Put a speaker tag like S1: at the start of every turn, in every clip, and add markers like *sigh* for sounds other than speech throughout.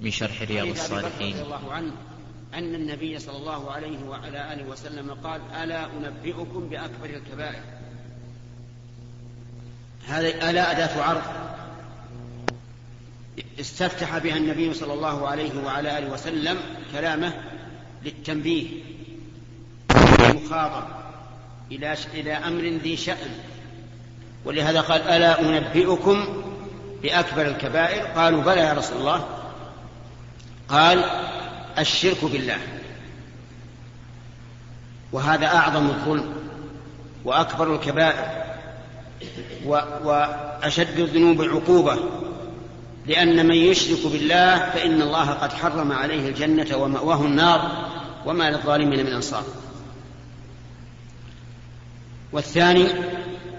S1: من شرح رياض الصالحين.
S2: رضي الله عنه أن النبي صلى الله عليه وعلى آله وسلم قال ألا أنبئكم بأكبر الكبائر؟ هذه ألا أداة عرض استفتح بها النبي صلى الله عليه وعلى آله وسلم كلامه للتنبيه المخاطب إلى إلى أمر ذي شأن. ولهذا قال ألا أنبئكم بأكبر الكبائر؟ قالوا بلى يا رسول الله. قال الشرك بالله. وهذا أعظم الظلم وأكبر الكبائر وأشد الذنوب عقوبة. لأن من يشرك بالله فإن الله قد حرم عليه الجنة ومأواه النار وما للظالمين من أنصار. والثاني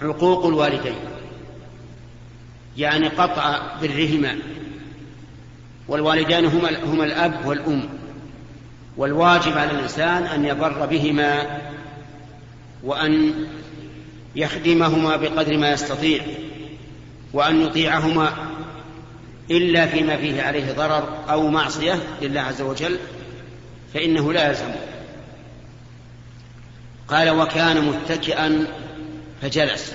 S2: عقوق الوالدين يعني قطع برهما والوالدان هما هما الأب والأم. والواجب على الإنسان أن يبر بهما وأن يخدمهما بقدر ما يستطيع وأن يطيعهما إلا فيما فيه عليه ضرر أو معصية لله عز وجل فإنه لا يلزم. قال وكان متكئا فجلس.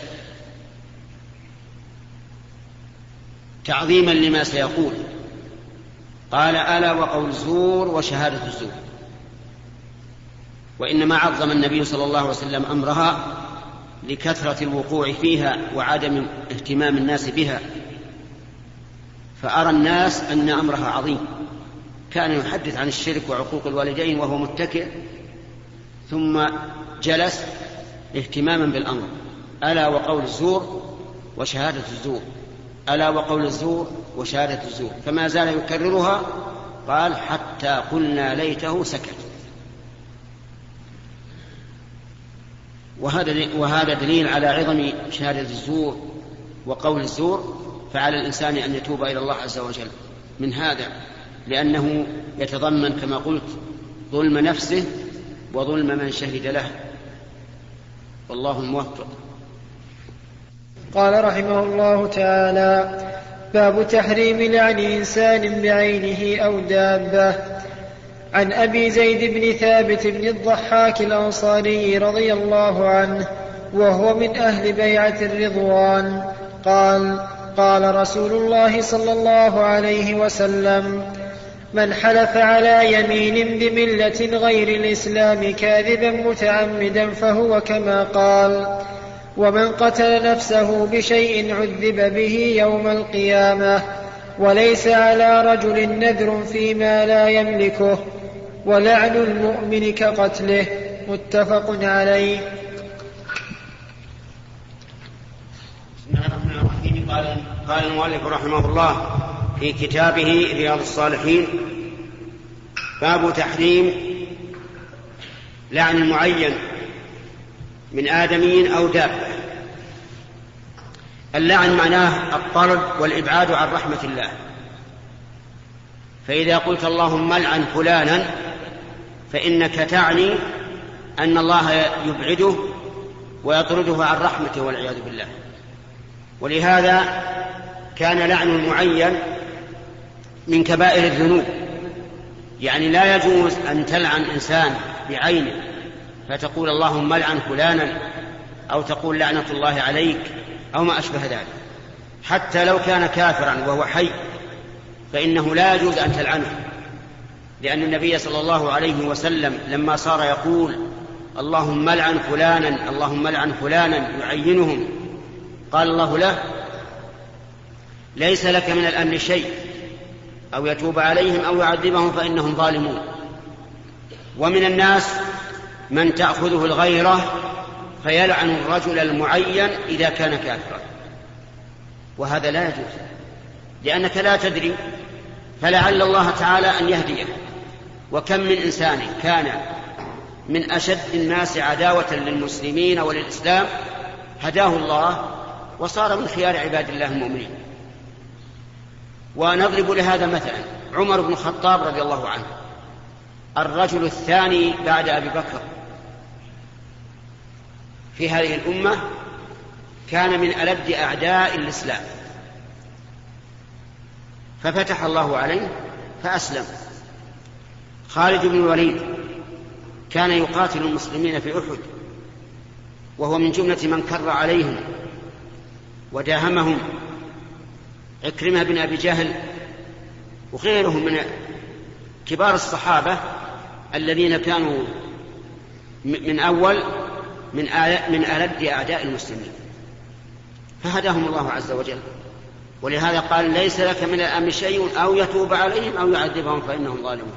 S2: تعظيما لما سيقول. قال ألا وقول الزور وشهادة الزور. وإنما عظم النبي صلى الله عليه وسلم أمرها لكثرة الوقوع فيها وعدم اهتمام الناس بها. فأرى الناس أن أمرها عظيم. كان يحدث عن الشرك وعقوق الوالدين وهو متكئ ثم جلس اهتماما بالأمر. ألا وقول الزور وشهادة الزور. ألا وقول الزور وشهادة الزور. فما زال يكررها قال حتى قلنا ليته سكت. وهذا وهذا دليل على عظم شهادة الزور وقول الزور فعلى الإنسان أن يتوب إلى الله عز وجل. من هذا لأنه يتضمن كما قلت ظلم نفسه وظلم من شهد له. والله الموفق.
S3: قال رحمه الله تعالى باب تحريم لعن إنسان بعينه أو دابة. عن أبي زيد بن ثابت بن الضحاك الأنصاري رضي الله عنه وهو من أهل بيعة الرضوان قال قال رسول الله صلى الله عليه وسلم من حلف على يمين بملة غير الإسلام كاذبا متعمدا فهو كما قال ومن قتل نفسه بشيء عذب به يوم القيامة وليس على رجل نذر فيما لا يملكه ولعن المؤمن كقتله متفق عليه.
S2: قال قال المؤلف رحمه الله في كتابه رياض الصالحين باب تحريم لعن معين من آدمي أو دابة. اللعن معناه الطرد والإبعاد عن رحمة الله. فإذا قلت اللهم العن فلانا فإنك تعني أن الله يبعده ويطرده عن رحمته والعياذ بالله. ولهذا كان لعن المعين من كبائر الذنوب. يعني لا يجوز أن تلعن إنسان بعينه فتقول اللهم لعن فلانا أو تقول لعنة الله عليك أو ما أشبه ذلك. حتى لو كان كافرا وهو حي فإنه لا يجوز أن تلعنه. لأن النبي صلى الله عليه وسلم لما صار يقول اللهم لعن فلانا اللهم لعن فلانا يعينهم قال الله له ليس لك من الأمر شيء أو يتوب عليهم أو يعذبهم فإنهم ظالمون. ومن الناس من تأخذه الغيرة فيلعن الرجل المعين إذا كان كافرا. وهذا لا يجوز لأنك لا تدري فلعل الله تعالى أن يهديه. وكم من إنسان كان من أشد الناس عداوة للمسلمين وللإسلام هداه الله وصار من خيار عباد الله المؤمنين. ونضرب لهذا مثلا عمر بن الخطاب رضي الله عنه الرجل الثاني بعد أبي بكر في هذه الأمة كان من ألد أعداء الإسلام. ففتح الله عليه فأسلم. خالد بن الوليد كان يقاتل المسلمين في أحد وهو من جملة من كر عليهم وداهمهم عكرمة بن أبي جهل وغيرهم من كبار الصحابة الذين كانوا من أول من من ألد أعداء المسلمين. فهداهم الله عز وجل. ولهذا قال ليس لك من الأمر شيء أو يتوب عليهم أو يعذبهم فإنهم ظالمون.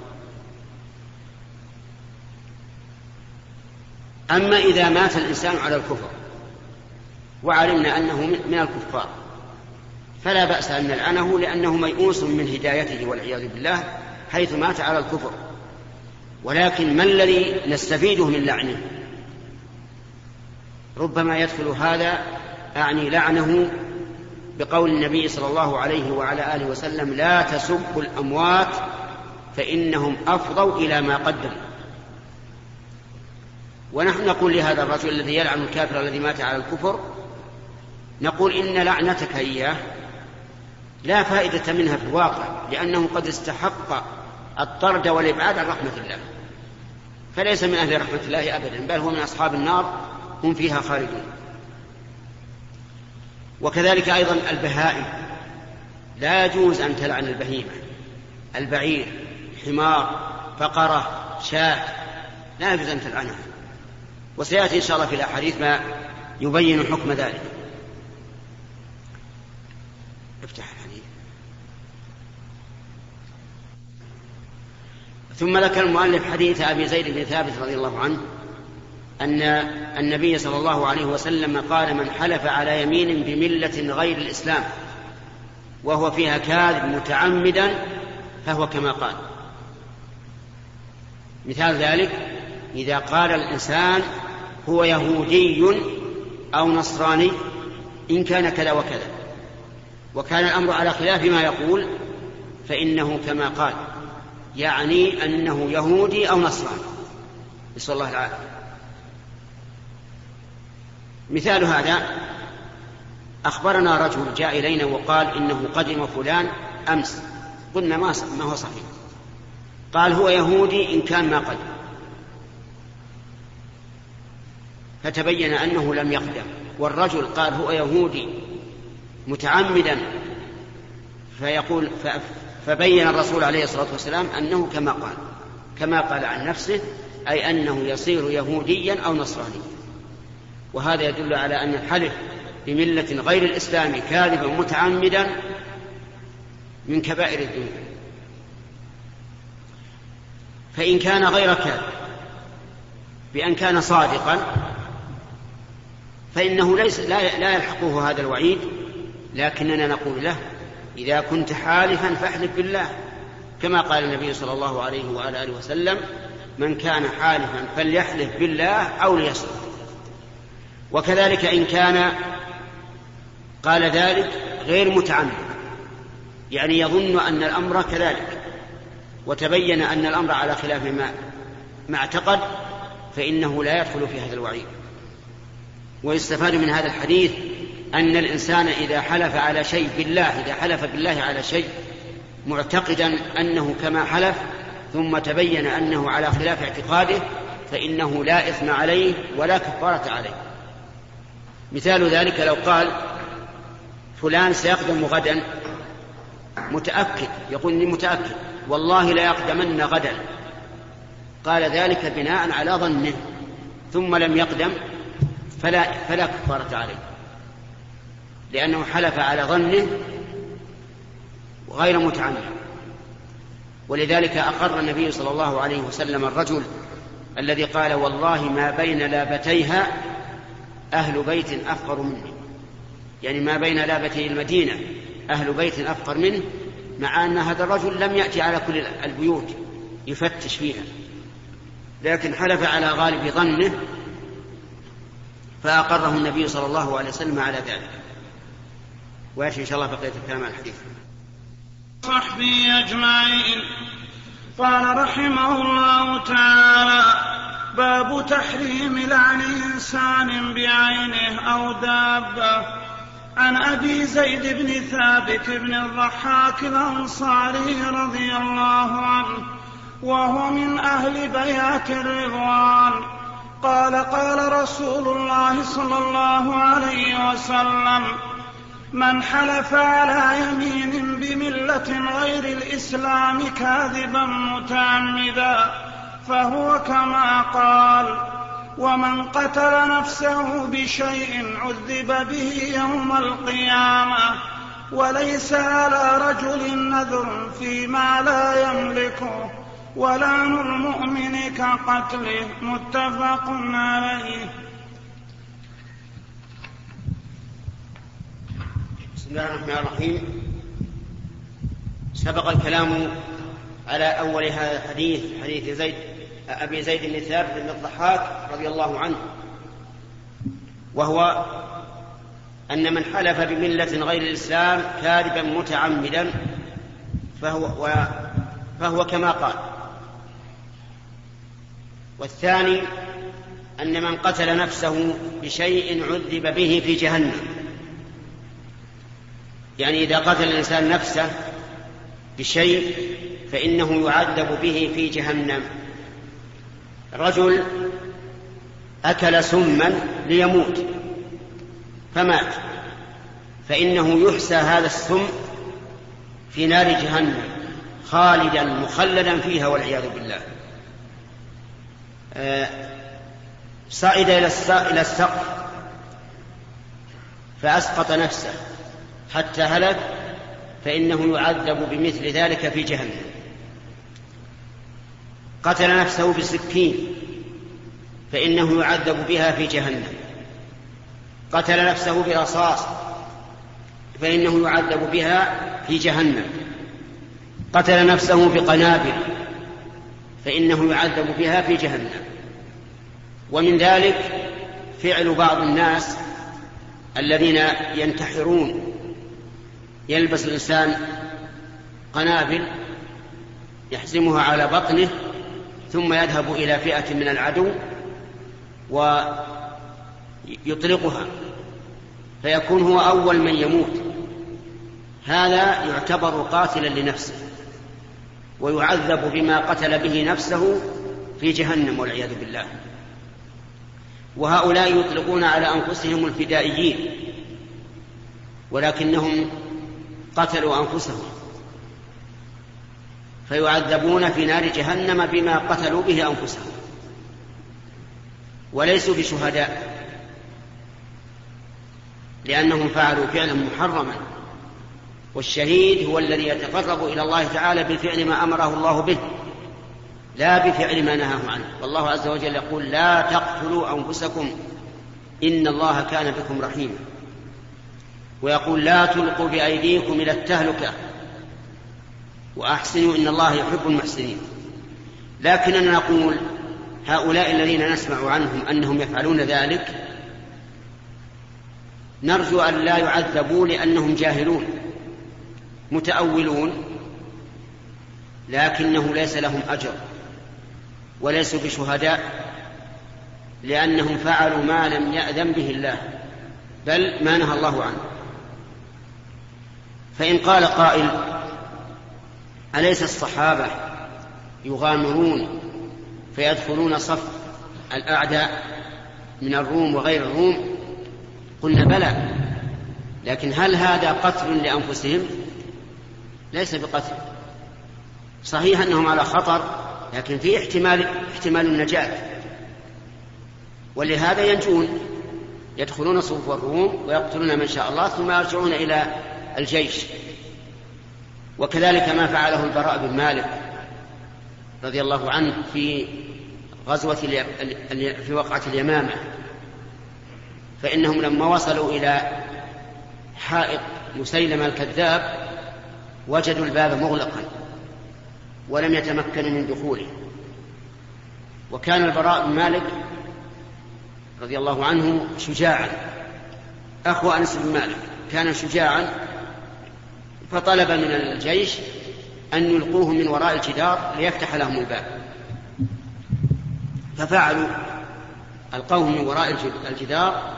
S2: أما إذا مات الإنسان على الكفر وعلمنا أنه من الكفار فلا بأس أن نلعنه لأنه ميؤوس من هدايته والعياذ بالله حيث مات على الكفر. ولكن ما الذي نستفيده من لعنه؟ ربما يدخل هذا أعني لعنه بقول النبي صلى الله عليه وعلى آله وسلم لا تسبوا الأموات فإنهم أفضوا إلى ما قدموا ونحن نقول لهذا الرجل الذي يلعن الكافر الذي مات على الكفر نقول إن لعنتك إياه لا فائدة منها في الواقع لأنه قد استحق الطرد والإبعاد عن رحمة الله. فليس من أهل رحمة الله أبدا بل هو من أصحاب النار. هم فيها خالدون. وكذلك أيضا البهائم. لا يجوز أن تلعن البهيمة. البعير حمار بقرة شاة. لا يجوز أن تلعنها. وسيأتي إن شاء الله في الأحاديث ما يبين حكم ذلك. افتح الحديث. ثم ذكر المؤلف حديث أبي زيد بن ثابت رضي الله عنه. أن النبي صلى الله عليه وسلم قال من حلف على يمين بملة غير الإسلام وهو فيها كاذب متعمدا فهو كما قال. مثال ذلك إذا قال الإنسان هو يهودي أو نصراني إن كان كذا وكذا وكان الأمر على خلاف ما يقول فإنه كما قال يعني أنه يهودي أو نصراني. نسأل الله العافية. مثال هذا أخبرنا رجل جاء إلينا وقال إنه قدم فلان أمس. قلنا ما ما هو صحيح. قال هو يهودي إن كان ما قدم. فتبين أنه لم يقدم. والرجل قال هو يهودي متعمدا. فيقول فبين الرسول عليه الصلاة والسلام أنه كما قال كما قال عن نفسه أي أنه يصير يهوديا أو نصرانيا. وهذا يدل على أن الحلف بملة غير الإسلام كاذبا متعمدا من كبائر الذنوب. فإن كان غير كاذب بأن كان صادقا فإنه ليس لا, لا يلحقه هذا الوعيد لكننا نقول له إذا كنت حالفا فاحلف بالله. كما قال النبي صلى الله عليه وعلى آله وسلم من كان حالفا فليحلف بالله أو ليصمت. وكذلك إن كان قال ذلك غير متعمد. يعني يظن أن الأمر كذلك وتبين أن الأمر على خلاف ما ما اعتقد فإنه لا يدخل في هذا الوعيد. ويستفاد من هذا الحديث أن الإنسان إذا حلف على شيء بالله إذا حلف بالله على شيء معتقدا أنه كما حلف ثم تبين أنه على خلاف اعتقاده فإنه لا إثم عليه ولا كفارة عليه. مثال ذلك لو قال فلان سيقدم غدا. متأكد يقول إني متأكد. والله لا يقدمن غدا. قال ذلك بناء على ظنه. ثم لم يقدم فلا فلا كفارة عليه. لأنه حلف على ظنه غير متعمد. ولذلك أقر النبي صلى الله عليه وسلم الرجل الذي قال والله ما بين لابتيها أهل بيت أفقر مني يعني ما بين لابتي المدينة أهل بيت أفقر منه مع أن هذا الرجل لم يأتي على كل البيوت يفتش فيها. لكن حلف على غالب ظنه فأقره النبي صلى الله عليه وسلم على ذلك. ويأتي إن شاء الله بقية الكلام عن الحديث.
S1: صحبه أجمعين. قال رحمه الله تعالى باب تحريم لعن إنسان بعينه أو دابة. عن أبي زيد بن ثابت بن الضحاك الأنصاري رضي الله عنه وهو من أهل بيات الرضوان. قال قال رسول الله صلى الله عليه وسلم من حلف على يمين بملة غير الإسلام كاذبا متعمدا فهو كما قال ومن قتل نفسه بشيء عذب به يوم القيامة وليس على رجل نذر فيما لا يملكه ولعن المؤمن كقتله متفق عليه.
S2: بسم الله الرحمن الرحيم. سبق الكلام على أول هذا الحديث حديث زيد. أبي زيد بن ثابت بن الضحاك رضي الله عنه وهو أن من حلف بملة غير الإسلام كاذبا متعمدا فهو فهو كما قال. والثاني أن من قتل نفسه بشيء عذب به في جهنم. يعني إذا قتل الإنسان نفسه بشيء فإنه يعذب به في جهنم. رجل أكل سما ليموت فمات. فإنه يحسى هذا السم في نار جهنم خالدا مخلدا فيها والعياذ بالله. آه، صعد إلى السقف فأسقط نفسه حتى هلك فإنه يعذب بمثل ذلك في جهنم. قتل نفسه بسكين فإنه يعذب بها في جهنم. قتل نفسه برصاص فإنه يعذب بها في جهنم. قتل نفسه بقنابل فإنه يعذب بها في جهنم. ومن ذلك فعل بعض الناس الذين ينتحرون. يلبس الإنسان قنابل يحزمها على بطنه ثم يذهب إلى فئة من العدو ويطلقها فيكون هو أول من يموت. هذا يعتبر قاتلا لنفسه ويعذب بما قتل به نفسه في جهنم والعياذ بالله. وهؤلاء يطلقون على أنفسهم الفدائيين ولكنهم قتلوا أنفسهم. فيعذبون في نار جهنم بما قتلوا به أنفسهم. وليسوا بشهداء لأنهم فعلوا فعلا محرما. والشهيد هو الذي يتقرب إلى الله تعالى بفعل ما أمره الله به لا بفعل ما نهاه عنه. والله عز وجل يقول لا تقتلوا أنفسكم إن الله كان بكم رحيما. ويقول لا تلقوا بأيديكم إلى التهلكة وأحسنوا إن الله يحب المحسنين. لكننا نقول هؤلاء الذين نسمع عنهم أنهم يفعلون ذلك نرجو أن لا يعذبوا لأنهم جاهلون متأولون لكنه ليس لهم أجر وليسوا بشهداء لأنهم فعلوا ما لم يأذن به الله بل ما نهى الله عنه. فإن قال قائل أليس الصحابة يغامرون فيدخلون صف الأعداء من الروم وغير الروم؟ قلنا بلى. لكن هل هذا قتل لأنفسهم؟ ليس بقتل. صحيح أنهم على خطر لكن في احتمال احتمال النجاة. ولهذا ينجون. يدخلون صفوف الروم ويقتلون من شاء الله ثم يرجعون إلى الجيش. وكذلك ما فعله البراء بن مالك رضي الله عنه في غزوة في وقعة اليمامة. فإنهم لما وصلوا إلى حائط مسيلمة الكذاب وجدوا الباب مغلقا ولم يتمكنوا من دخوله. وكان البراء بن مالك رضي الله عنه شجاعا. أخو أنس بن مالك كان شجاعا فطلب من الجيش أن يلقوه من وراء الجدار ليفتح لهم الباب. ففعلوا ألقوه من وراء الجدار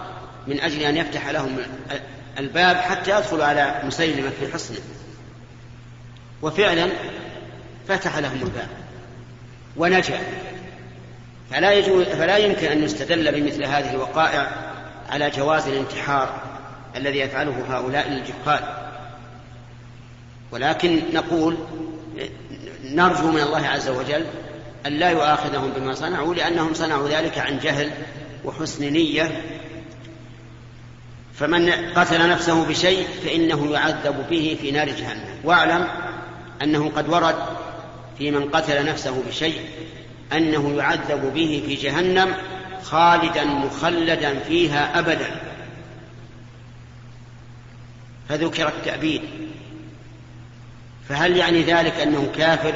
S2: من أجل أن يفتح لهم الباب حتى يدخل على مسيلمة في حصنه وفعلا فتح لهم الباب ونجا. فلا يجوز فلا يمكن أن يستدل بمثل هذه الوقائع على جواز الانتحار الذي يفعله هؤلاء الجهال. ولكن نقول نرجو من الله عز وجل أن لا يؤاخذهم بما صنعوا لأنهم صنعوا ذلك عن جهل وحسن نية. فمن قتل نفسه بشيء فإنه يعذب به في نار جهنم. واعلم أنه قد ورد في من قتل نفسه بشيء أنه يعذب به في جهنم خالدا مخلدا فيها أبدا. فذكر التأبيد. فهل يعني ذلك أنه كافر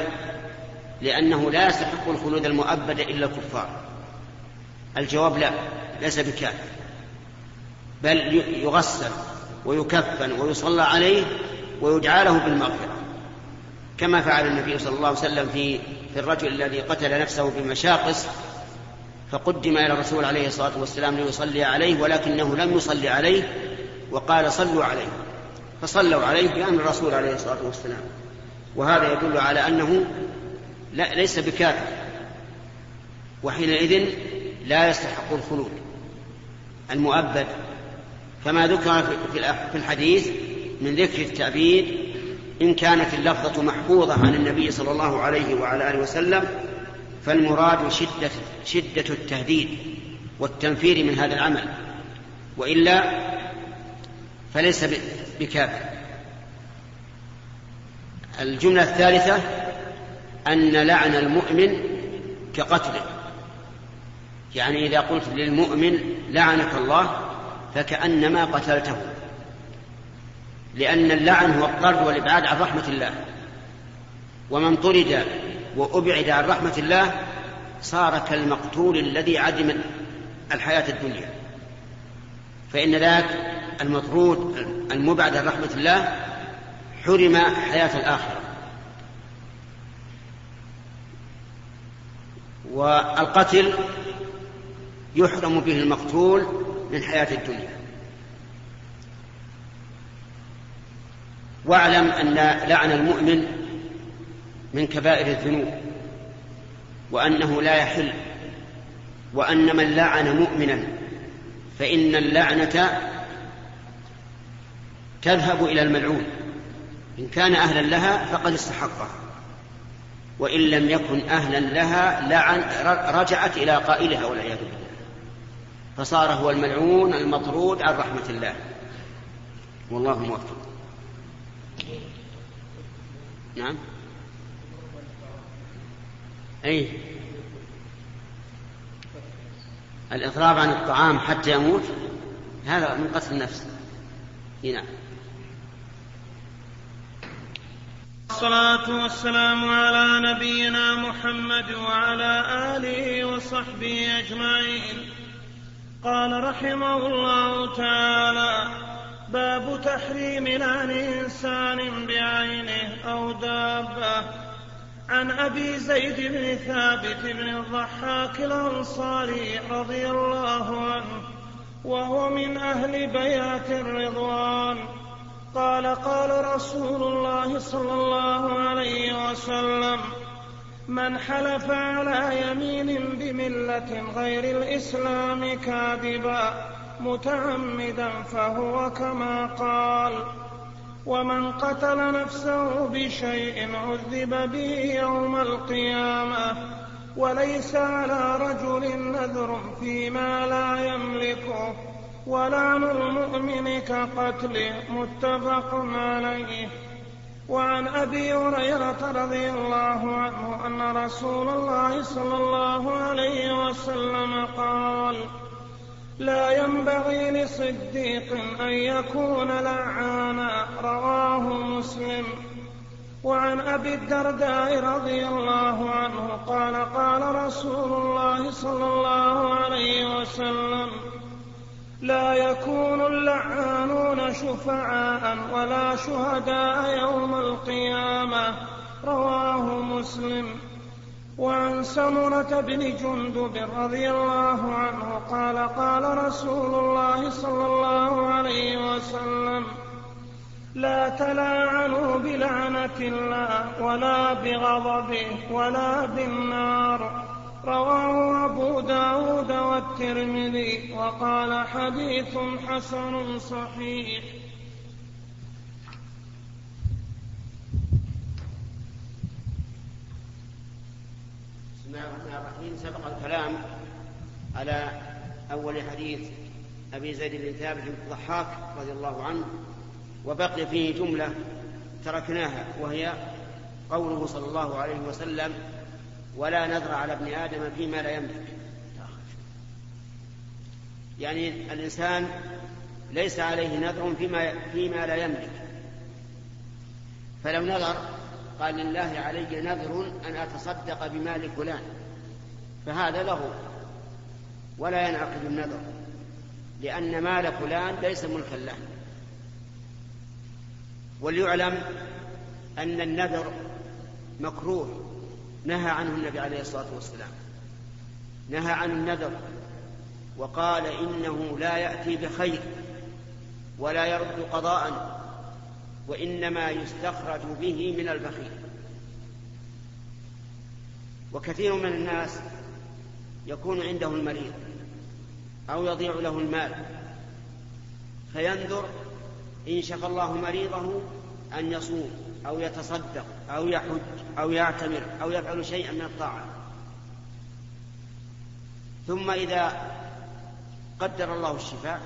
S2: لأنه لا يستحق الخلود المؤبد إلا الكفار؟ الجواب لا ليس بكافر بل يغسل ويكفن ويصلى عليه ويدعى له بالمغفرة كما فعل النبي صلى الله عليه وسلم في في الرجل الذي قتل نفسه بمشاقص فقدم إلى الرسول عليه الصلاة والسلام ليصلي عليه ولكنه لم يصلي عليه وقال صلوا عليه فصلوا عليه بأمر الرسول عليه الصلاة والسلام. وهذا يدل على أنه لا ليس بكافر وحينئذ لا يستحق الخلود. المؤبد كما ذكر في الحديث من ذكر التأبيد إن كانت اللفظة محفوظة عن النبي صلى الله عليه وعلى آله وسلم فالمراد شدة, شدة التهديد والتنفير من هذا العمل. وإلا فليس بكافر الجملة الثالثة أن لعن المؤمن كقتله. يعني إذا قلت للمؤمن لعنك الله فكأنما قتلته. لأن اللعن هو الطرد والإبعاد عن رحمة الله. ومن طرد وأبعد عن رحمة الله صار كالمقتول الذي عدم الحياة الدنيا. فإن ذاك المطرود المبعد عن رحمة الله حرم حياة الآخرة. والقتل يحرم به المقتول من حياة الدنيا. واعلم أن لعن المؤمن من كبائر الذنوب وأنه لا يحل وأن من لعن مؤمنا فإن اللعنة تذهب إلى الملعون. إن كان أهلا لها فقد استحقها. وإن لم يكن أهلا لها لعن رجعت إلى قائلها والعياذ بالله. فصار هو الملعون المطرود عن رحمة الله. والله موفق. نعم. أي. الإضراب عن الطعام حتى يموت هذا من قتل النفس. نعم.
S1: والصلاة والسلام على نبينا محمد وعلى آله وصحبه أجمعين. قال رحمه الله تعالى باب تحريم لعن إنسان بعينه أو دابة. عن أبي زيد بن ثابت بن الضحاك الأنصاري رضي الله عنه وهو من أهل بيات الرضوان. قال رسول الله صلى الله عليه وسلم من حلف على يمين بملة غير الإسلام كاذبا متعمدا فهو كما قال ومن قتل نفسه بشيء عذب به يوم القيامة وليس على رجل نذر فيما لا يملكه. ولعن المؤمن كقتله متفق عليه. وعن أبي هريرة رضي الله عنه أن رسول الله صلى الله عليه وسلم قال لا ينبغي لصديق أن يكون لعانا. رواه مسلم. وعن أبي الدرداء رضي الله عنه قال قال رسول الله صلى الله عليه وسلم لا يكون اللعانون شفعاء ولا شهداء يوم القيامة. رواه مسلم. وعن سمرة بن جندب رضي الله عنه قال قال رسول الله صلى الله عليه وسلم لا تلاعنوا بلعنة الله ولا بغضبه ولا بالنار. رواه أبو داود والترمذي وقال حديث حسن صحيح.
S2: بسم الله الرحمن الرحيم. سبق الكلام على أول حديث أبي زيد بن ثابت الضحاك رضي الله عنه وبقي فيه جملة تركناها وهي قوله صلى الله عليه وسلم ولا نذر على ابن آدم فيما لا يملك. يعني الإنسان ليس عليه نذر فيما, فيما لا يملك. فلو نذر قال لله علي نذر أن أتصدق بمال فلان. فهذا له ولا ينعقد النذر لأن مال فلان ليس ملكا له. وليعلم أن النذر مكروه. نهى عنه النبي عليه الصلاة والسلام. نهى عن النذر وقال إنه لا يأتي بخير ولا يرد قضاء وإنما يستخرج به من البخيل. وكثير من الناس يكون عنده المريض أو يضيع له المال فينذر إن شفى الله مريضه أن يصوم. أو يتصدق أو يحج أو يعتمر أو يفعل شيئا من الطاعة. ثم إذا قدر الله الشفاء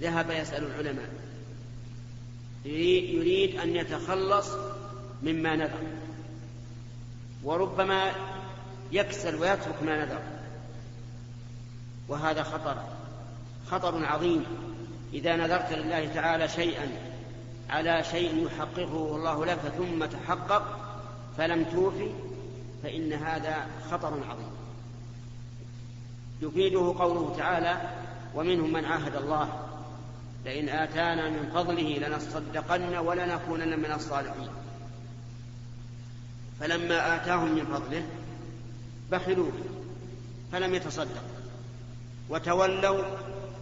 S2: ذهب يسأل العلماء. يريد أن يتخلص مما نذر. وربما يكسل ويترك ما نذر. وهذا خطر خطر عظيم. إذا نذرت لله تعالى شيئا على شيء يحققه الله لك ثم تحقق فلم توفي فإن هذا خطر عظيم. يفيده قوله تعالى ومنهم من عاهد الله لئن آتانا من فضله لنصدقن ولنكونن من الصالحين. فلما آتاهم من فضله بخلوا فلم يتصدقوا وتولوا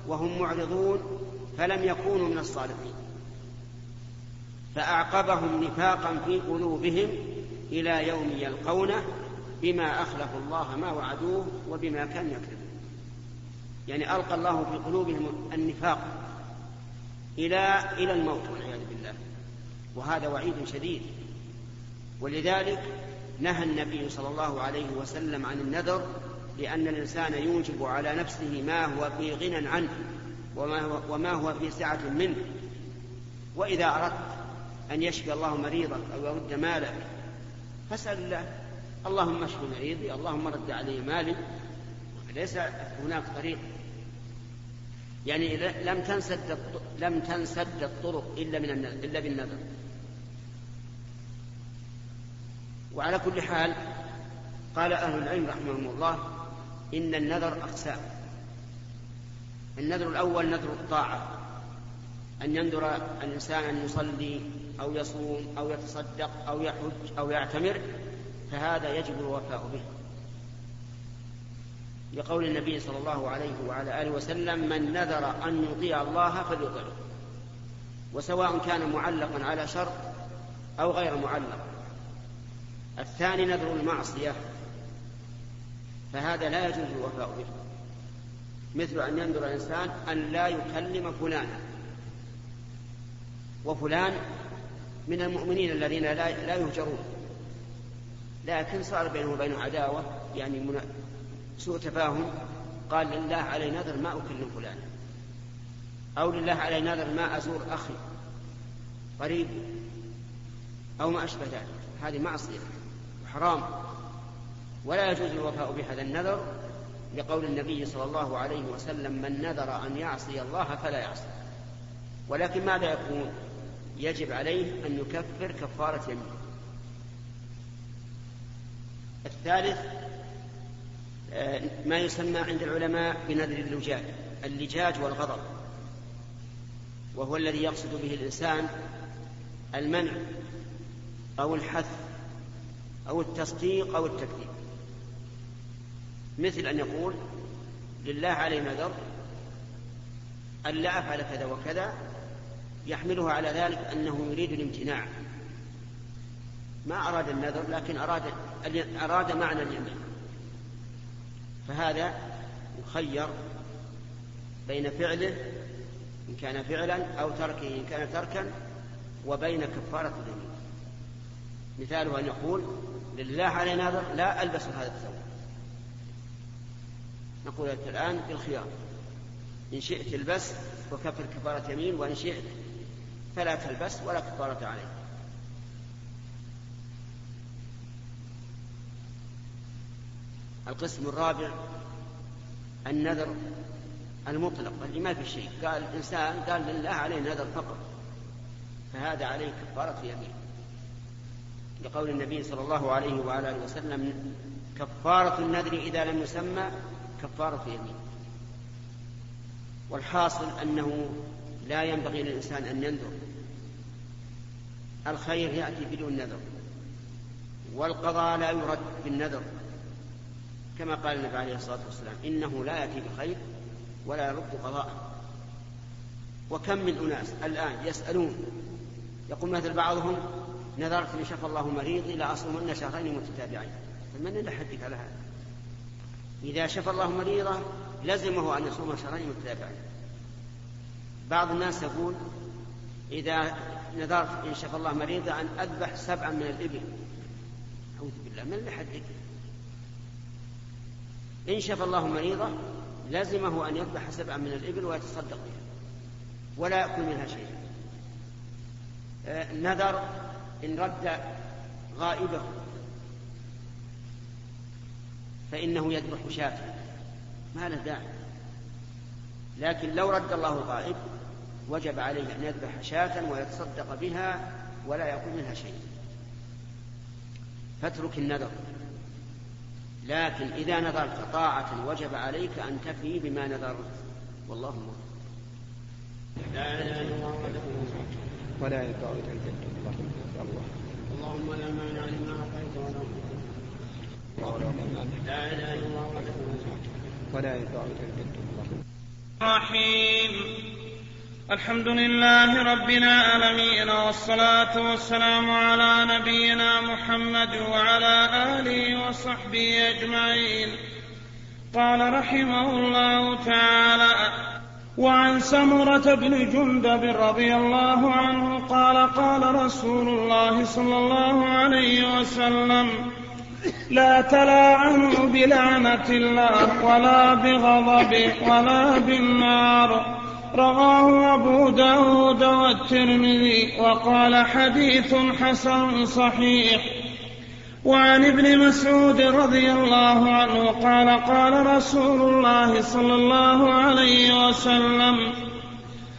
S2: وهم معرضون فلم يكونوا من الصالحين. فأعقبهم نفاقا في قلوبهم إلى يوم يلقونه بما أخلفوا الله ما وعدوه وبما كانوا يكذبون. يعني ألقى الله في قلوبهم النفاق إلى إلى الموت والعياذ بالله. وهذا وعيد شديد. ولذلك نهى النبي صلى الله عليه وسلم عن النذر لأن الإنسان يوجب على نفسه ما هو في غنى عنه وما هو, وما هو في سعة منه. وإذا أردت أن يشفي الله مريضك أو يرد مالك. فاسأل الله. اللهم اشف مريضي اللهم رد علي مالي. ليس هناك طريق. يعني لم تنسد لم تنسد الطرق إلا من إلا بالنذر. وعلى كل حال قال أهل العلم رحمهم الله إن النذر أقسام. النذر الأول نذر الطاعة. أن ينذر الإنسان أن يصلي أو يصوم أو يتصدق أو يحج أو يعتمر فهذا يجب الوفاء به. لقول النبي صلى الله عليه وعلى آله وسلم من نذر أن يطيع الله فليطعه. وسواء كان معلقا على شرط أو غير معلق. الثاني نذر المعصية فهذا لا يجوز الوفاء به. مثل أن ينذر الإنسان أن لا يكلم فلانا. وفلان من المؤمنين الذين لا, لا يهجرون. لكن صار بينه وبينه عداوة. يعني سوء تفاهم. قال لله علي نذر ما أكلم فلانا. أو لله علي نذر ما أزور أخي قريب أو ما أشبه ذلك. هذه معصية. وحرام ولا يجوز الوفاء بهذا النذر لقول النبي صلى الله عليه وسلم من نذر أن يعصي الله فلا يعصي. ولكن ماذا يكون؟ يجب عليه أن يكفر كفارة يمين. الثالث آه، ما يسمى عند العلماء بنذر اللجاج اللجاج والغضب. وهو الذي يقصد به الإنسان المنع أو الحث أو التصديق أو التكذيب. مثل أن يقول لله علي نذر أن لا أفعل كذا وكذا يحمله على ذلك أنه يريد الامتناع. ما أراد النذر لكن أراد أراد معنى اليمين فهذا يخير بين فعله إن كان فعلا أو تركه إن كان تركا وبين كفارة اليمين مثاله أن يقول لله علي ناظر لا ألبس هذا الثوب. نقول لك الآن بالخيار. إن شئت البس وكفر كفارة يمين وإن شئت فلا تلبس ولا كفارة عليك. القسم الرابع النذر المطلق اللي ما في شيء. قال الإنسان قال لله عليه نذر فقط. فهذا عليه كفارة يمين. لقول النبي صلى الله عليه وعلى آله وسلم كفارة النذر إذا لم يسمى كفارة يمين. والحاصل أنه لا ينبغي للإنسان أن ينذر. الخير يأتي بدون نذر. والقضاء لا يرد بالنذر. كما قال النبي عليه الصلاة والسلام إنه لا يأتي بخير ولا يرد قضاء وكم من أناس الآن يسألون يقول مثل بعضهم نذرت إن شفى الله مريضي لأصومن شهرين متتابعين. فمن اللي حدك على هذا؟ إذا شفى الله مريضة لزمه أن يصوم شهرين متتابعين. بعض الناس يقول إذا نذرت إن شفى الله مريضا أن أذبح سبعا من الإبل. أعوذ بالله من اللي حدك إن شفى الله مريضة لزمه أن يذبح سبعا من الإبل ويتصدق بها ولا يأكل منها شيئا. آه، نذر إن رد غائبه فإنه يذبح شاة. ما له داعي. لكن لو رد الله الغائب وجب عليه أن يذبح شاة ويتصدق بها ولا يأكل منها شيء. فاترك النذر. لكن إذا نذرت طاعة وجب عليك أن تفي بما نذرت. والله موفق. لا إله إلا الله وحده
S4: ولا الجد الله.
S2: اللهم لا مانع لما أعطيت ولا لا إله إلا الله وحده
S4: ولا إلى الجد الله.
S1: الرحيم. الحمد لله رب العالمين والصلاة والسلام على نبينا محمد وعلى آله وصحبه أجمعين. قال رحمه الله تعالى وعن سمرة بن جندب رضي الله عنه قال قال رسول الله صلى الله عليه وسلم لا تلاعنوا بلعنة الله ولا بغضبه ولا بالنار رواه أبو داود والترمذي وقال حديث حسن صحيح. وعن ابن مسعود رضي الله عنه قال قال رسول الله صلى الله عليه وسلم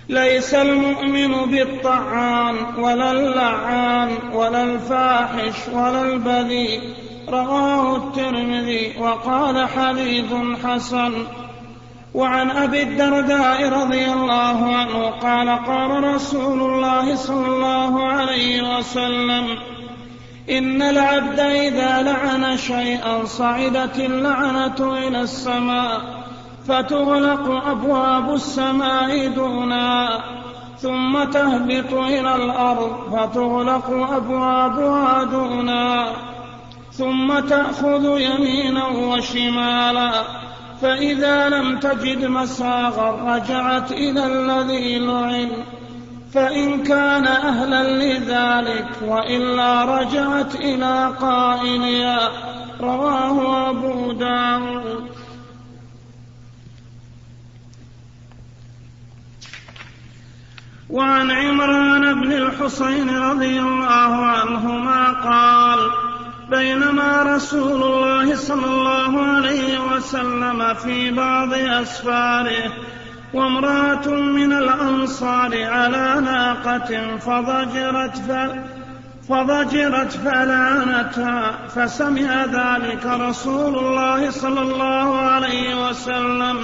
S1: ليس المؤمن بالطعان ولا اللعان ولا الفاحش ولا البذيء. رواه الترمذي وقال حديث حسن. وعن أبي الدرداء رضي الله عنه قال قال رسول الله صلى الله عليه وسلم إن العبد إذا لعن شيئا صعدت اللعنة إلى السماء فتغلق أبواب السماء دونها ثم تهبط إلى الأرض فتغلق أبوابها دونها ثم تأخذ يمينا وشمالا فإذا لم تجد مساغا رجعت إلى الذي لعن. فإن كان أهلا لذلك وإلا رجعت إلى قائلها. رواه أبو داود. وعن عمران بن الحصين رضي الله عنهما قال بينما رسول الله صلى الله عليه وسلم في بعض أسفاره وامرأة من الأنصار على ناقة فضجرت ف... فضجرت فلعنتها فسمع ذلك رسول الله صلى الله عليه وسلم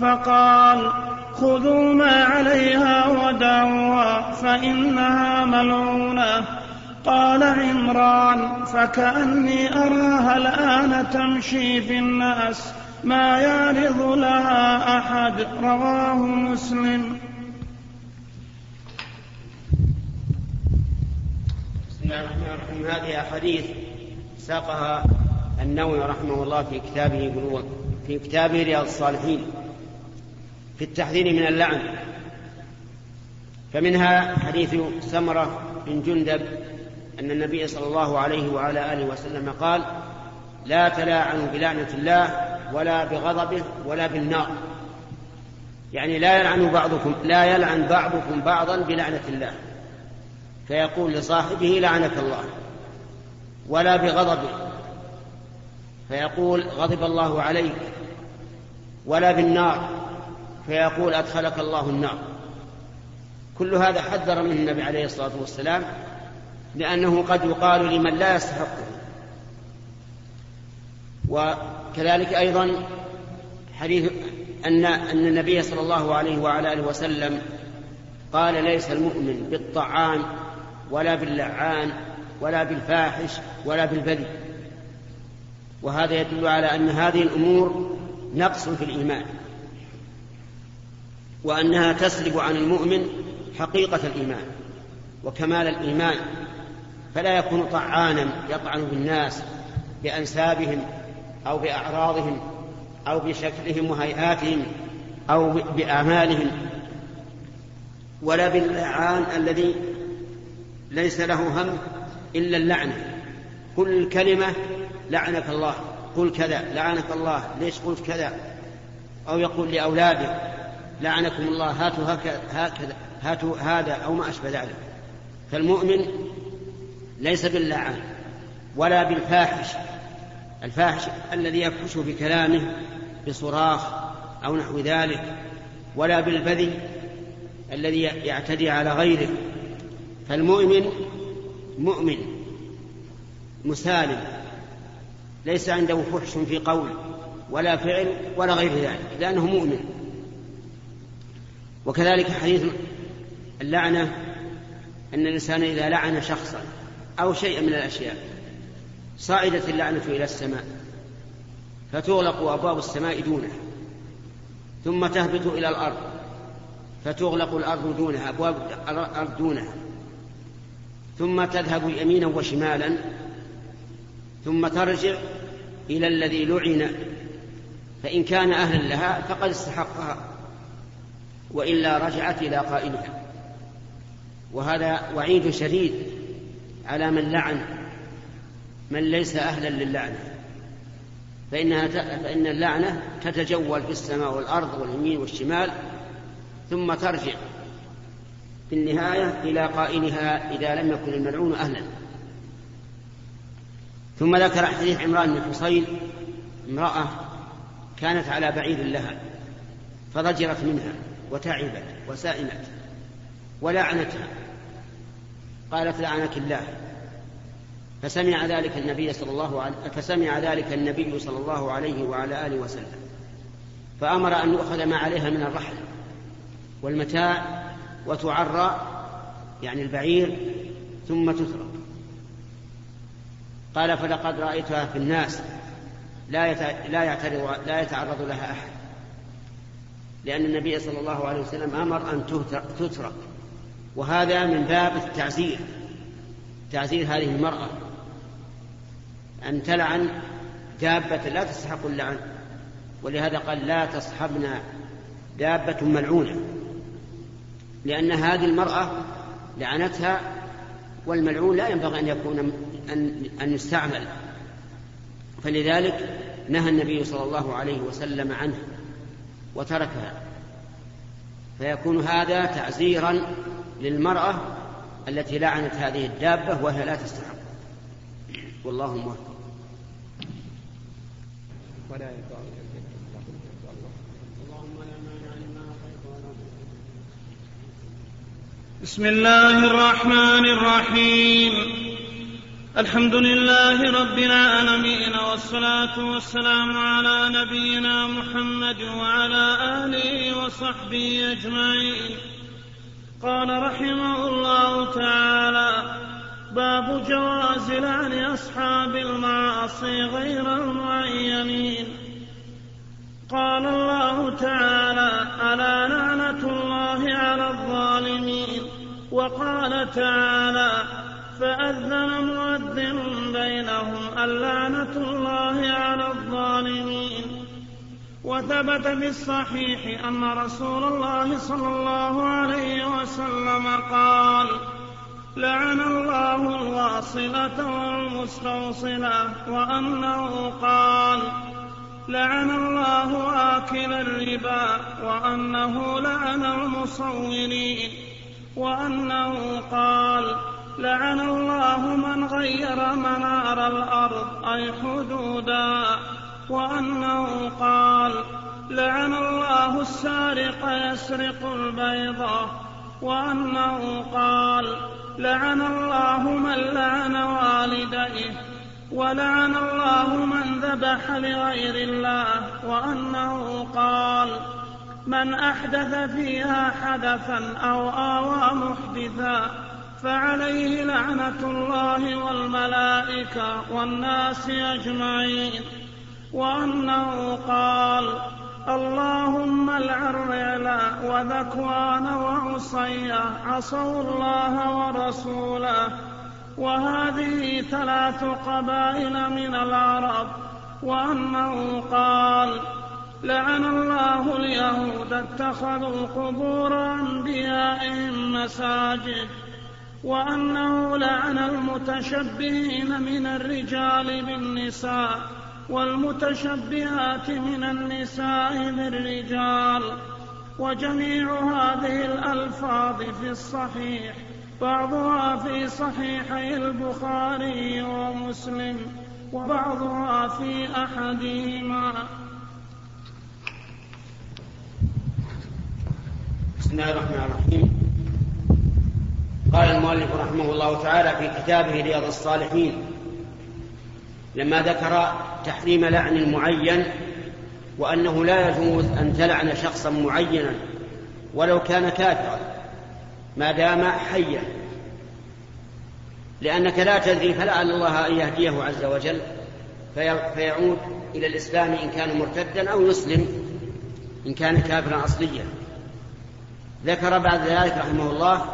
S1: فقال خذوا ما عليها ودعوها فإنها ملعونة. قال عمران فكأني أراها الآن تمشي في الناس ما يعرض لها أحد رواه مسلم.
S2: بسم الله الرحمن الرحيم. هذه أحاديث ساقها النووي رحمه الله في كتابه في كتابه رياض الصالحين في التحذير من اللعن. فمنها حديث سمرة بن جندب أن النبي صلى الله عليه وعلى آله وسلم قال لا تلاعنوا بلعنة الله ولا بغضبه ولا بالنار. يعني لا يلعن بعضكم لا يلعن بعضكم بعضا بلعنة الله. فيقول لصاحبه لعنك الله. ولا بغضبه. فيقول غضب الله عليك. ولا بالنار. فيقول أدخلك الله النار. كل هذا حذر منه النبي عليه الصلاة والسلام لأنه قد يقال لمن لا يستحقه. وكذلك أيضا حديث أن أن النبي صلى الله عليه وعلى آله وسلم قال ليس المؤمن بالطعان ولا باللعان ولا بالفاحش ولا بالبذي وهذا يدل على أن هذه الأمور نقص في الإيمان. وأنها تسلب عن المؤمن حقيقة الإيمان وكمال الإيمان. فلا يكون طعانا يطعن بالناس بأنسابهم أو بأعراضهم أو بشكلهم وهيئاتهم أو بأعمالهم ولا باللعان الذي ليس له هم إلا اللعنة كل كلمة لعنك الله قل كذا لعنك الله ليش قلت كذا؟ أو يقول لأولاده لعنكم الله هاتوا هكذا هاتوا هذا أو ما أشبه ذلك. فالمؤمن ليس باللعان ولا بالفاحش. الفاحش الذي يفحش بكلامه بصراخ أو نحو ذلك ولا بالبذي الذي يعتدي على غيره. فالمؤمن مؤمن مسالم ليس عنده فحش في قول ولا فعل ولا غير ذلك لأنه مؤمن. وكذلك حديث اللعنة أن الإنسان إذا لعن شخصا أو شيئا من الأشياء. صعدت اللعنة إلى السماء. فتغلق أبواب السماء دونه ثم تهبط إلى الأرض. فتغلق الأرض دونها أبواب الأرض دونها. ثم تذهب يمينا وشمالا. ثم ترجع إلى الذي لعن. فإن كان أهلا لها فقد استحقها. وإلا رجعت إلى قائلها. وهذا وعيد شديد. على من لعن من ليس أهلا للعنة فإنها فإن اللعنة تتجول في السماء والأرض واليمين والشمال ثم ترجع في النهاية إلى قائلها إذا لم يكن الملعون أهلا. ثم ذكر حديث عمران بن حصين امرأة كانت على بعير لها فضجرت منها وتعبت وسائمت ولعنتها. قالت لعنك الله. فسمع ذلك النبي صلى الله عليه فسمع ذلك النبي صلى الله عليه وعلى آله وسلم. فأمر أن يؤخذ ما عليها من الرحل والمتاع وتعرى يعني البعير ثم تترك. قال فلقد رأيتها في الناس لا لا يعترض لا يتعرض لها أحد. لأن النبي صلى الله عليه وسلم أمر أن تترك. وهذا من باب التعزير تعزير هذه المرأة. أن تلعن دابة لا تستحق اللعن ولهذا قال لا تصحبنا دابة ملعونة لأن هذه المرأة لعنتها والملعون لا ينبغي أن يكون أن, أن يستعمل. فلذلك نهى النبي صلى الله عليه وسلم عنه وتركها. فيكون هذا تعزيرا للمرأة التي لعنت هذه الدابة وهي لا تستحق. والله موفق.
S4: ولا
S1: بسم الله الرحمن الرحيم. الحمد لله رب العالمين والصلاة والسلام على نبينا محمد وعلى آله وصحبه أجمعين. قال رحمه الله تعالى باب جواز لعن أصحاب المعاصي غير المعينين. قال الله تعالى ألا لعنة الله على الظالمين؟ وقال تعالى فأذن مؤذن بينهم اللعنة الله على الظالمين. وثبت في الصحيح أن رسول الله صلى الله عليه وسلم قال لعن الله الواصلة والمستوصلة وأنه قال لعن الله آكل الربا وأنه لعن المصورين وأنه قال لعن الله من غير منار الأرض أي حدودا وأنه قال لعن الله السارق يسرق البيضة وأنه قال لعن الله من لعن والديه. ولعن الله من ذبح لغير الله. وأنه قال من أحدث فيها حدثا أو آوى محدثا فعليه لعنة الله والملائكة والناس أجمعين. وأنه قال اللهم العن وذكوان وعصيا عصوا الله ورسوله وهذه ثلاث قبائل من العرب. وأنه قال لعن الله اليهود اتخذوا قبور أنبيائهم مساجد. وأنه لعن المتشبهين من الرجال بالنساء. والمتشبهات من النساء بالرجال وجميع هذه الألفاظ في الصحيح بعضها في صحيحي البخاري ومسلم وبعضها في أحدهما.
S2: بسم الله الرحمن الرحيم. قال المؤلف رحمه الله تعالى في كتابه رياض الصالحين لما ذكر تحريم لعن المعين وأنه لا يجوز أن تلعن شخصا معينا ولو كان كافرا ما دام حيا. لأنك لا تدري فلعل الله أن يهديه عز وجل فيعود إلى الإسلام إن كان مرتدا أو يسلم إن كان كافرا أصليا. ذكر بعد ذلك رحمه الله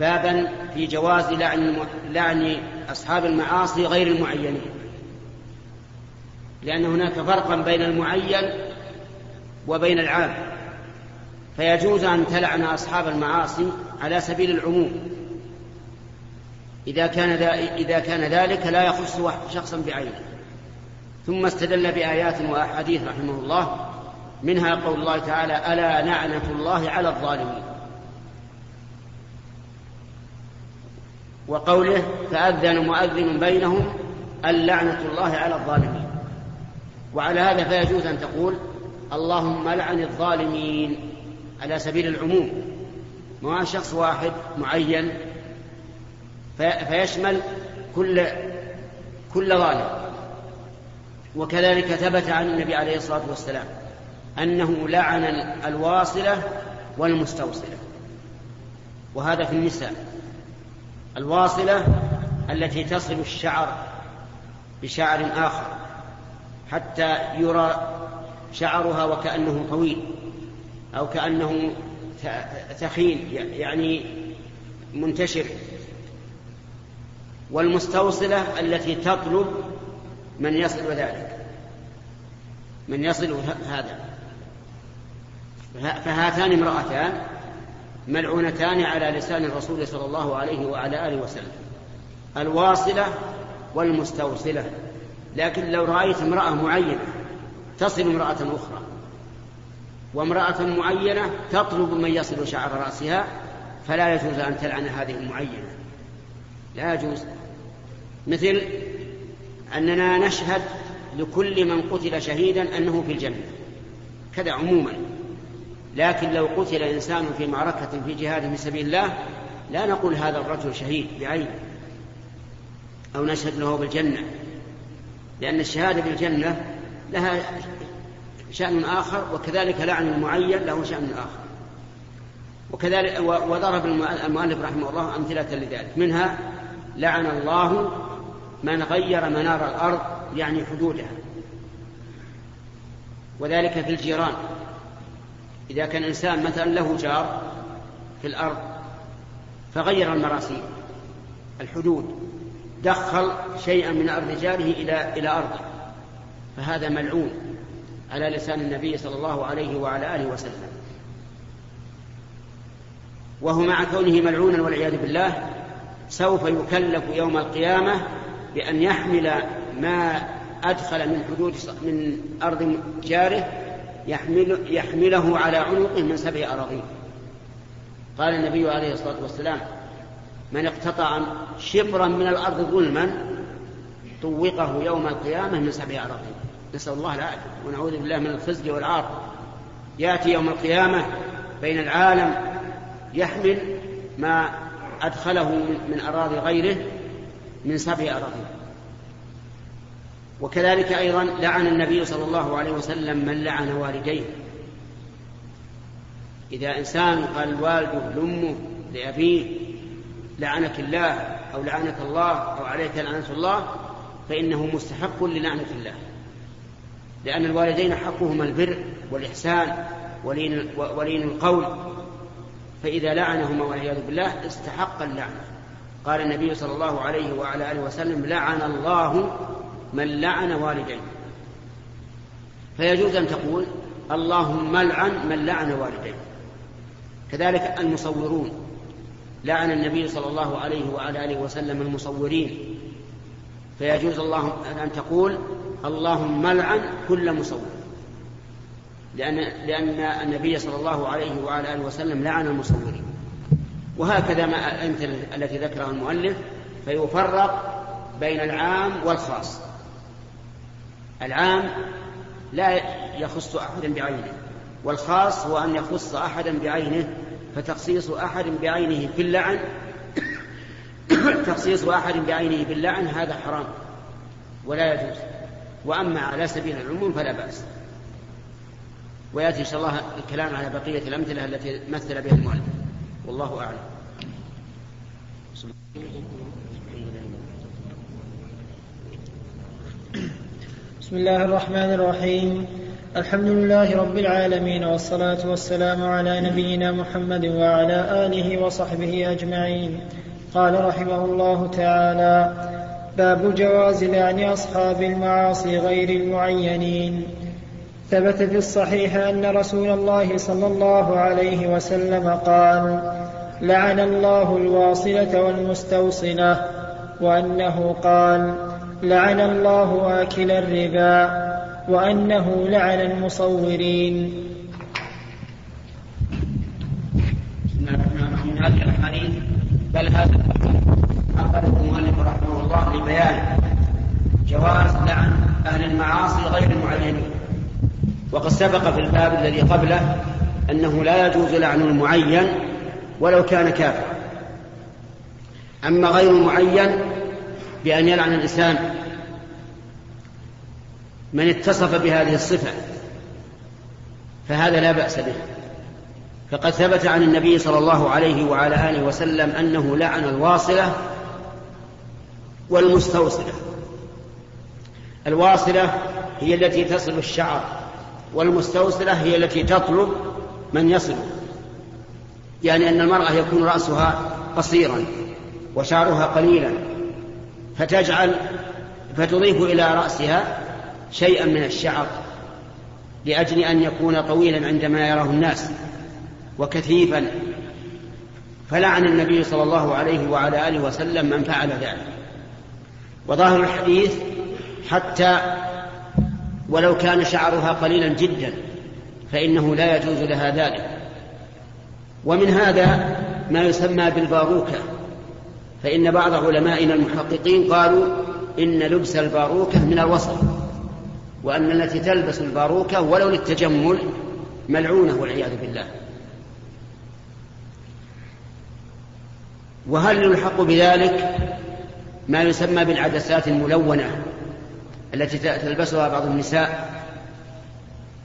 S2: بابا في جواز لعن, لعن أصحاب المعاصي غير المعينين. لأن هناك فرقا بين المعين وبين العام. فيجوز أن تلعن أصحاب المعاصي على سبيل العموم. إذا كان إذا كان ذلك لا يخص شخصا بعينه. ثم استدل بآيات وأحاديث رحمه الله منها قول الله تعالى ألا لعنة الله على الظالمين وقوله فأذن مؤذن بينهم اللعنة الله على الظالمين وعلى هذا فيجوز أن تقول اللهم لعن الظالمين على سبيل العموم. ما شخص واحد معين فيشمل كل كل ظالم. وكذلك ثبت عن النبي عليه الصلاة والسلام أنه لعن الواصلة والمستوصلة. وهذا في النساء. الواصلة التي تصل الشعر بشعر آخر. حتى يرى شعرها وكأنه طويل أو كأنه ثخين يعني منتشر. والمستوصلة التي تطلب من يصل ذلك من يصل هذا. فهاتان امرأتان ملعونتان على لسان الرسول صلى الله عليه وعلى آله وسلم الواصلة والمستوصلة. لكن لو رأيت امرأة معينة تصل امرأة أخرى وامرأة معينة تطلب من يصل شعر رأسها فلا يجوز أن تلعن هذه المعينة. لا يجوز. مثل أننا نشهد لكل من قتل شهيدا أنه في الجنة. كذا عموما. لكن لو قتل إنسان في معركة في جهاد في سبيل الله لا نقول هذا الرجل شهيد بعينه أو نشهد له بالجنة. لأن الشهادة بالجنة لها شأن آخر وكذلك لعن المعين له شأن آخر. وكذلك وضرب المؤلف رحمه الله أمثلة لذلك. منها لعن الله من غير منار الأرض يعني حدودها. وذلك في الجيران. إذا كان إنسان مثلا له جار في الأرض فغير المراسيم الحدود. دخل شيئا من أرض جاره إلى إلى أرضه. فهذا ملعون على لسان النبي صلى الله عليه وعلى آله وسلم. وهو مع كونه ملعونا والعياذ بالله سوف يكلف يوم القيامة بأن يحمل ما أدخل من حدود من أرض جاره يحمل يحمله على عنقه من سبع أراضين. قال النبي عليه الصلاة والسلام من اقتطع شبرا من الأرض ظلما طوقه يوم القيامة من سبع أراضين نسأل الله العافية. ونعوذ بالله من الخزي والعار. يأتي يوم القيامة بين العالم يحمل ما أدخله من أراضي غيره من سبع أراضين وكذلك أيضا لعن النبي صلى الله عليه وسلم من لعن والديه. إذا إنسان قال والده لأمه لأبيه لعنك الله أو لعنك الله أو عليك لعنة الله فإنه مستحق للعنة الله. لأن الوالدين حقهما البر والإحسان ولين, ولين القول. فإذا لعنهما والعياذ بالله استحق اللعنة. قال النبي صلى الله عليه وعلى آله وسلم لعن الله من لعن والديه. فيجوز أن تقول اللهم لعن من لعن والديه. كذلك المصورون. لعن النبي صلى الله عليه وعلى آله وسلم المصورين. فيجوز الله أن تقول اللهم لعن كل مصور. لأن لأن النبي صلى الله عليه وعلى آله وسلم لعن المصورين. وهكذا ما الأمثلة التي ذكرها المؤلف فيفرق بين العام والخاص. العام لا يخص أحدا بعينه والخاص هو أن يخص أحدا بعينه فتخصيص أحد بعينه في اللعن *coughs* تخصيص أحد بعينه باللعن هذا حرام ولا يجوز. وأما على سبيل العموم فلا بأس. ويأتي إن شاء الله الكلام على بقية الأمثلة التي مثل بها المؤلف. والله أعلم.
S3: بسم الله الرحمن الرحيم. الحمد لله رب العالمين والصلاة والسلام على نبينا محمد وعلى آله وصحبه أجمعين. قال رحمه الله تعالى باب جواز لعن أصحاب المعاصي غير المعينين. ثبت في الصحيح أن رسول الله صلى الله عليه وسلم قال لعن الله الواصلة والمستوصلة وأنه قال لعن الله آكل الربا. وأنه لعن المصورين.
S2: من هذه الأحاديث بل هذا أخرجه المؤلف رحمه الله لبيان جواز لعن أهل المعاصي غير المعينين. وقد سبق في الباب الذي قبله أنه لا يجوز لعن المعين ولو كان كافرا. أما غير المعين بأن يلعن الإنسان من اتصف بهذه الصفة فهذا لا بأس به. فقد ثبت عن النبي صلى الله عليه وعلى آله وسلم أنه لعن الواصلة والمستوصلة. الواصلة هي التي تصل الشعر والمستوصلة هي التي تطلب من يصل. يعني أن المرأة يكون رأسها قصيرا وشعرها قليلا فتجعل فتضيف إلى رأسها شيئا من الشعر لأجل أن يكون طويلا عندما يراه الناس وكثيفا. فلعن النبي صلى الله عليه وعلى آله وسلم من فعل ذلك. وظاهر الحديث حتى ولو كان شعرها قليلا جدا فإنه لا يجوز لها ذلك. ومن هذا ما يسمى بالباروكة. فإن بعض علمائنا المحققين قالوا إن لبس الباروكة من الوصل. وأن التي تلبس الباروكة ولو للتجمل ملعونة والعياذ بالله. وهل يلحق بذلك ما يسمى بالعدسات الملونة التي تلبسها بعض النساء؟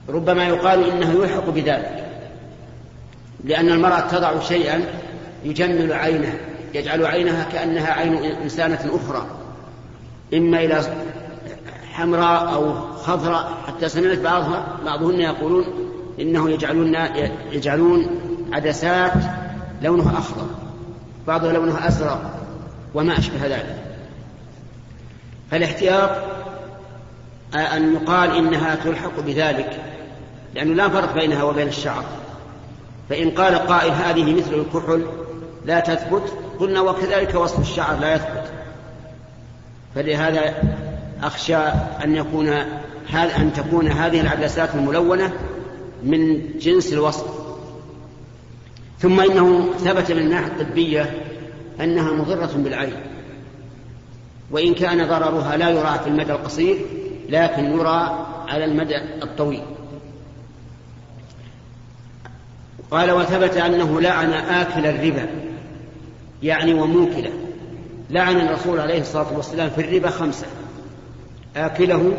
S2: ربما يقال إنه يلحق بذلك لأن المرأة تضع شيئا يجمل عينه يجعل عينها كأنها عين إنسانة أخرى إما إلى حمراء أو خضراء حتى سمعت بعضها بعضهن يقولون إنه يجعلون يجعلون عدسات لونها أخضر بعضها لونها أزرق وما أشبه ذلك. فالاحتياط أن يقال إنها تلحق بذلك لأنه لا فرق بينها وبين الشعر. فإن قال قائل هذه مثل الكحل لا تثبت قلنا وكذلك وصف الشعر لا يثبت. فلهذا أخشى أن يكون أن تكون هذه العدسات الملونة من جنس الوصف. ثم إنه ثبت من الناحية الطبية أنها مضرة بالعين. وإن كان ضررها لا يرى في المدى القصير لكن يرى على المدى الطويل. قال وثبت أنه لعن آكل الربا يعني وموكله لعن الرسول عليه الصلاة والسلام في الربا خمسة. آكله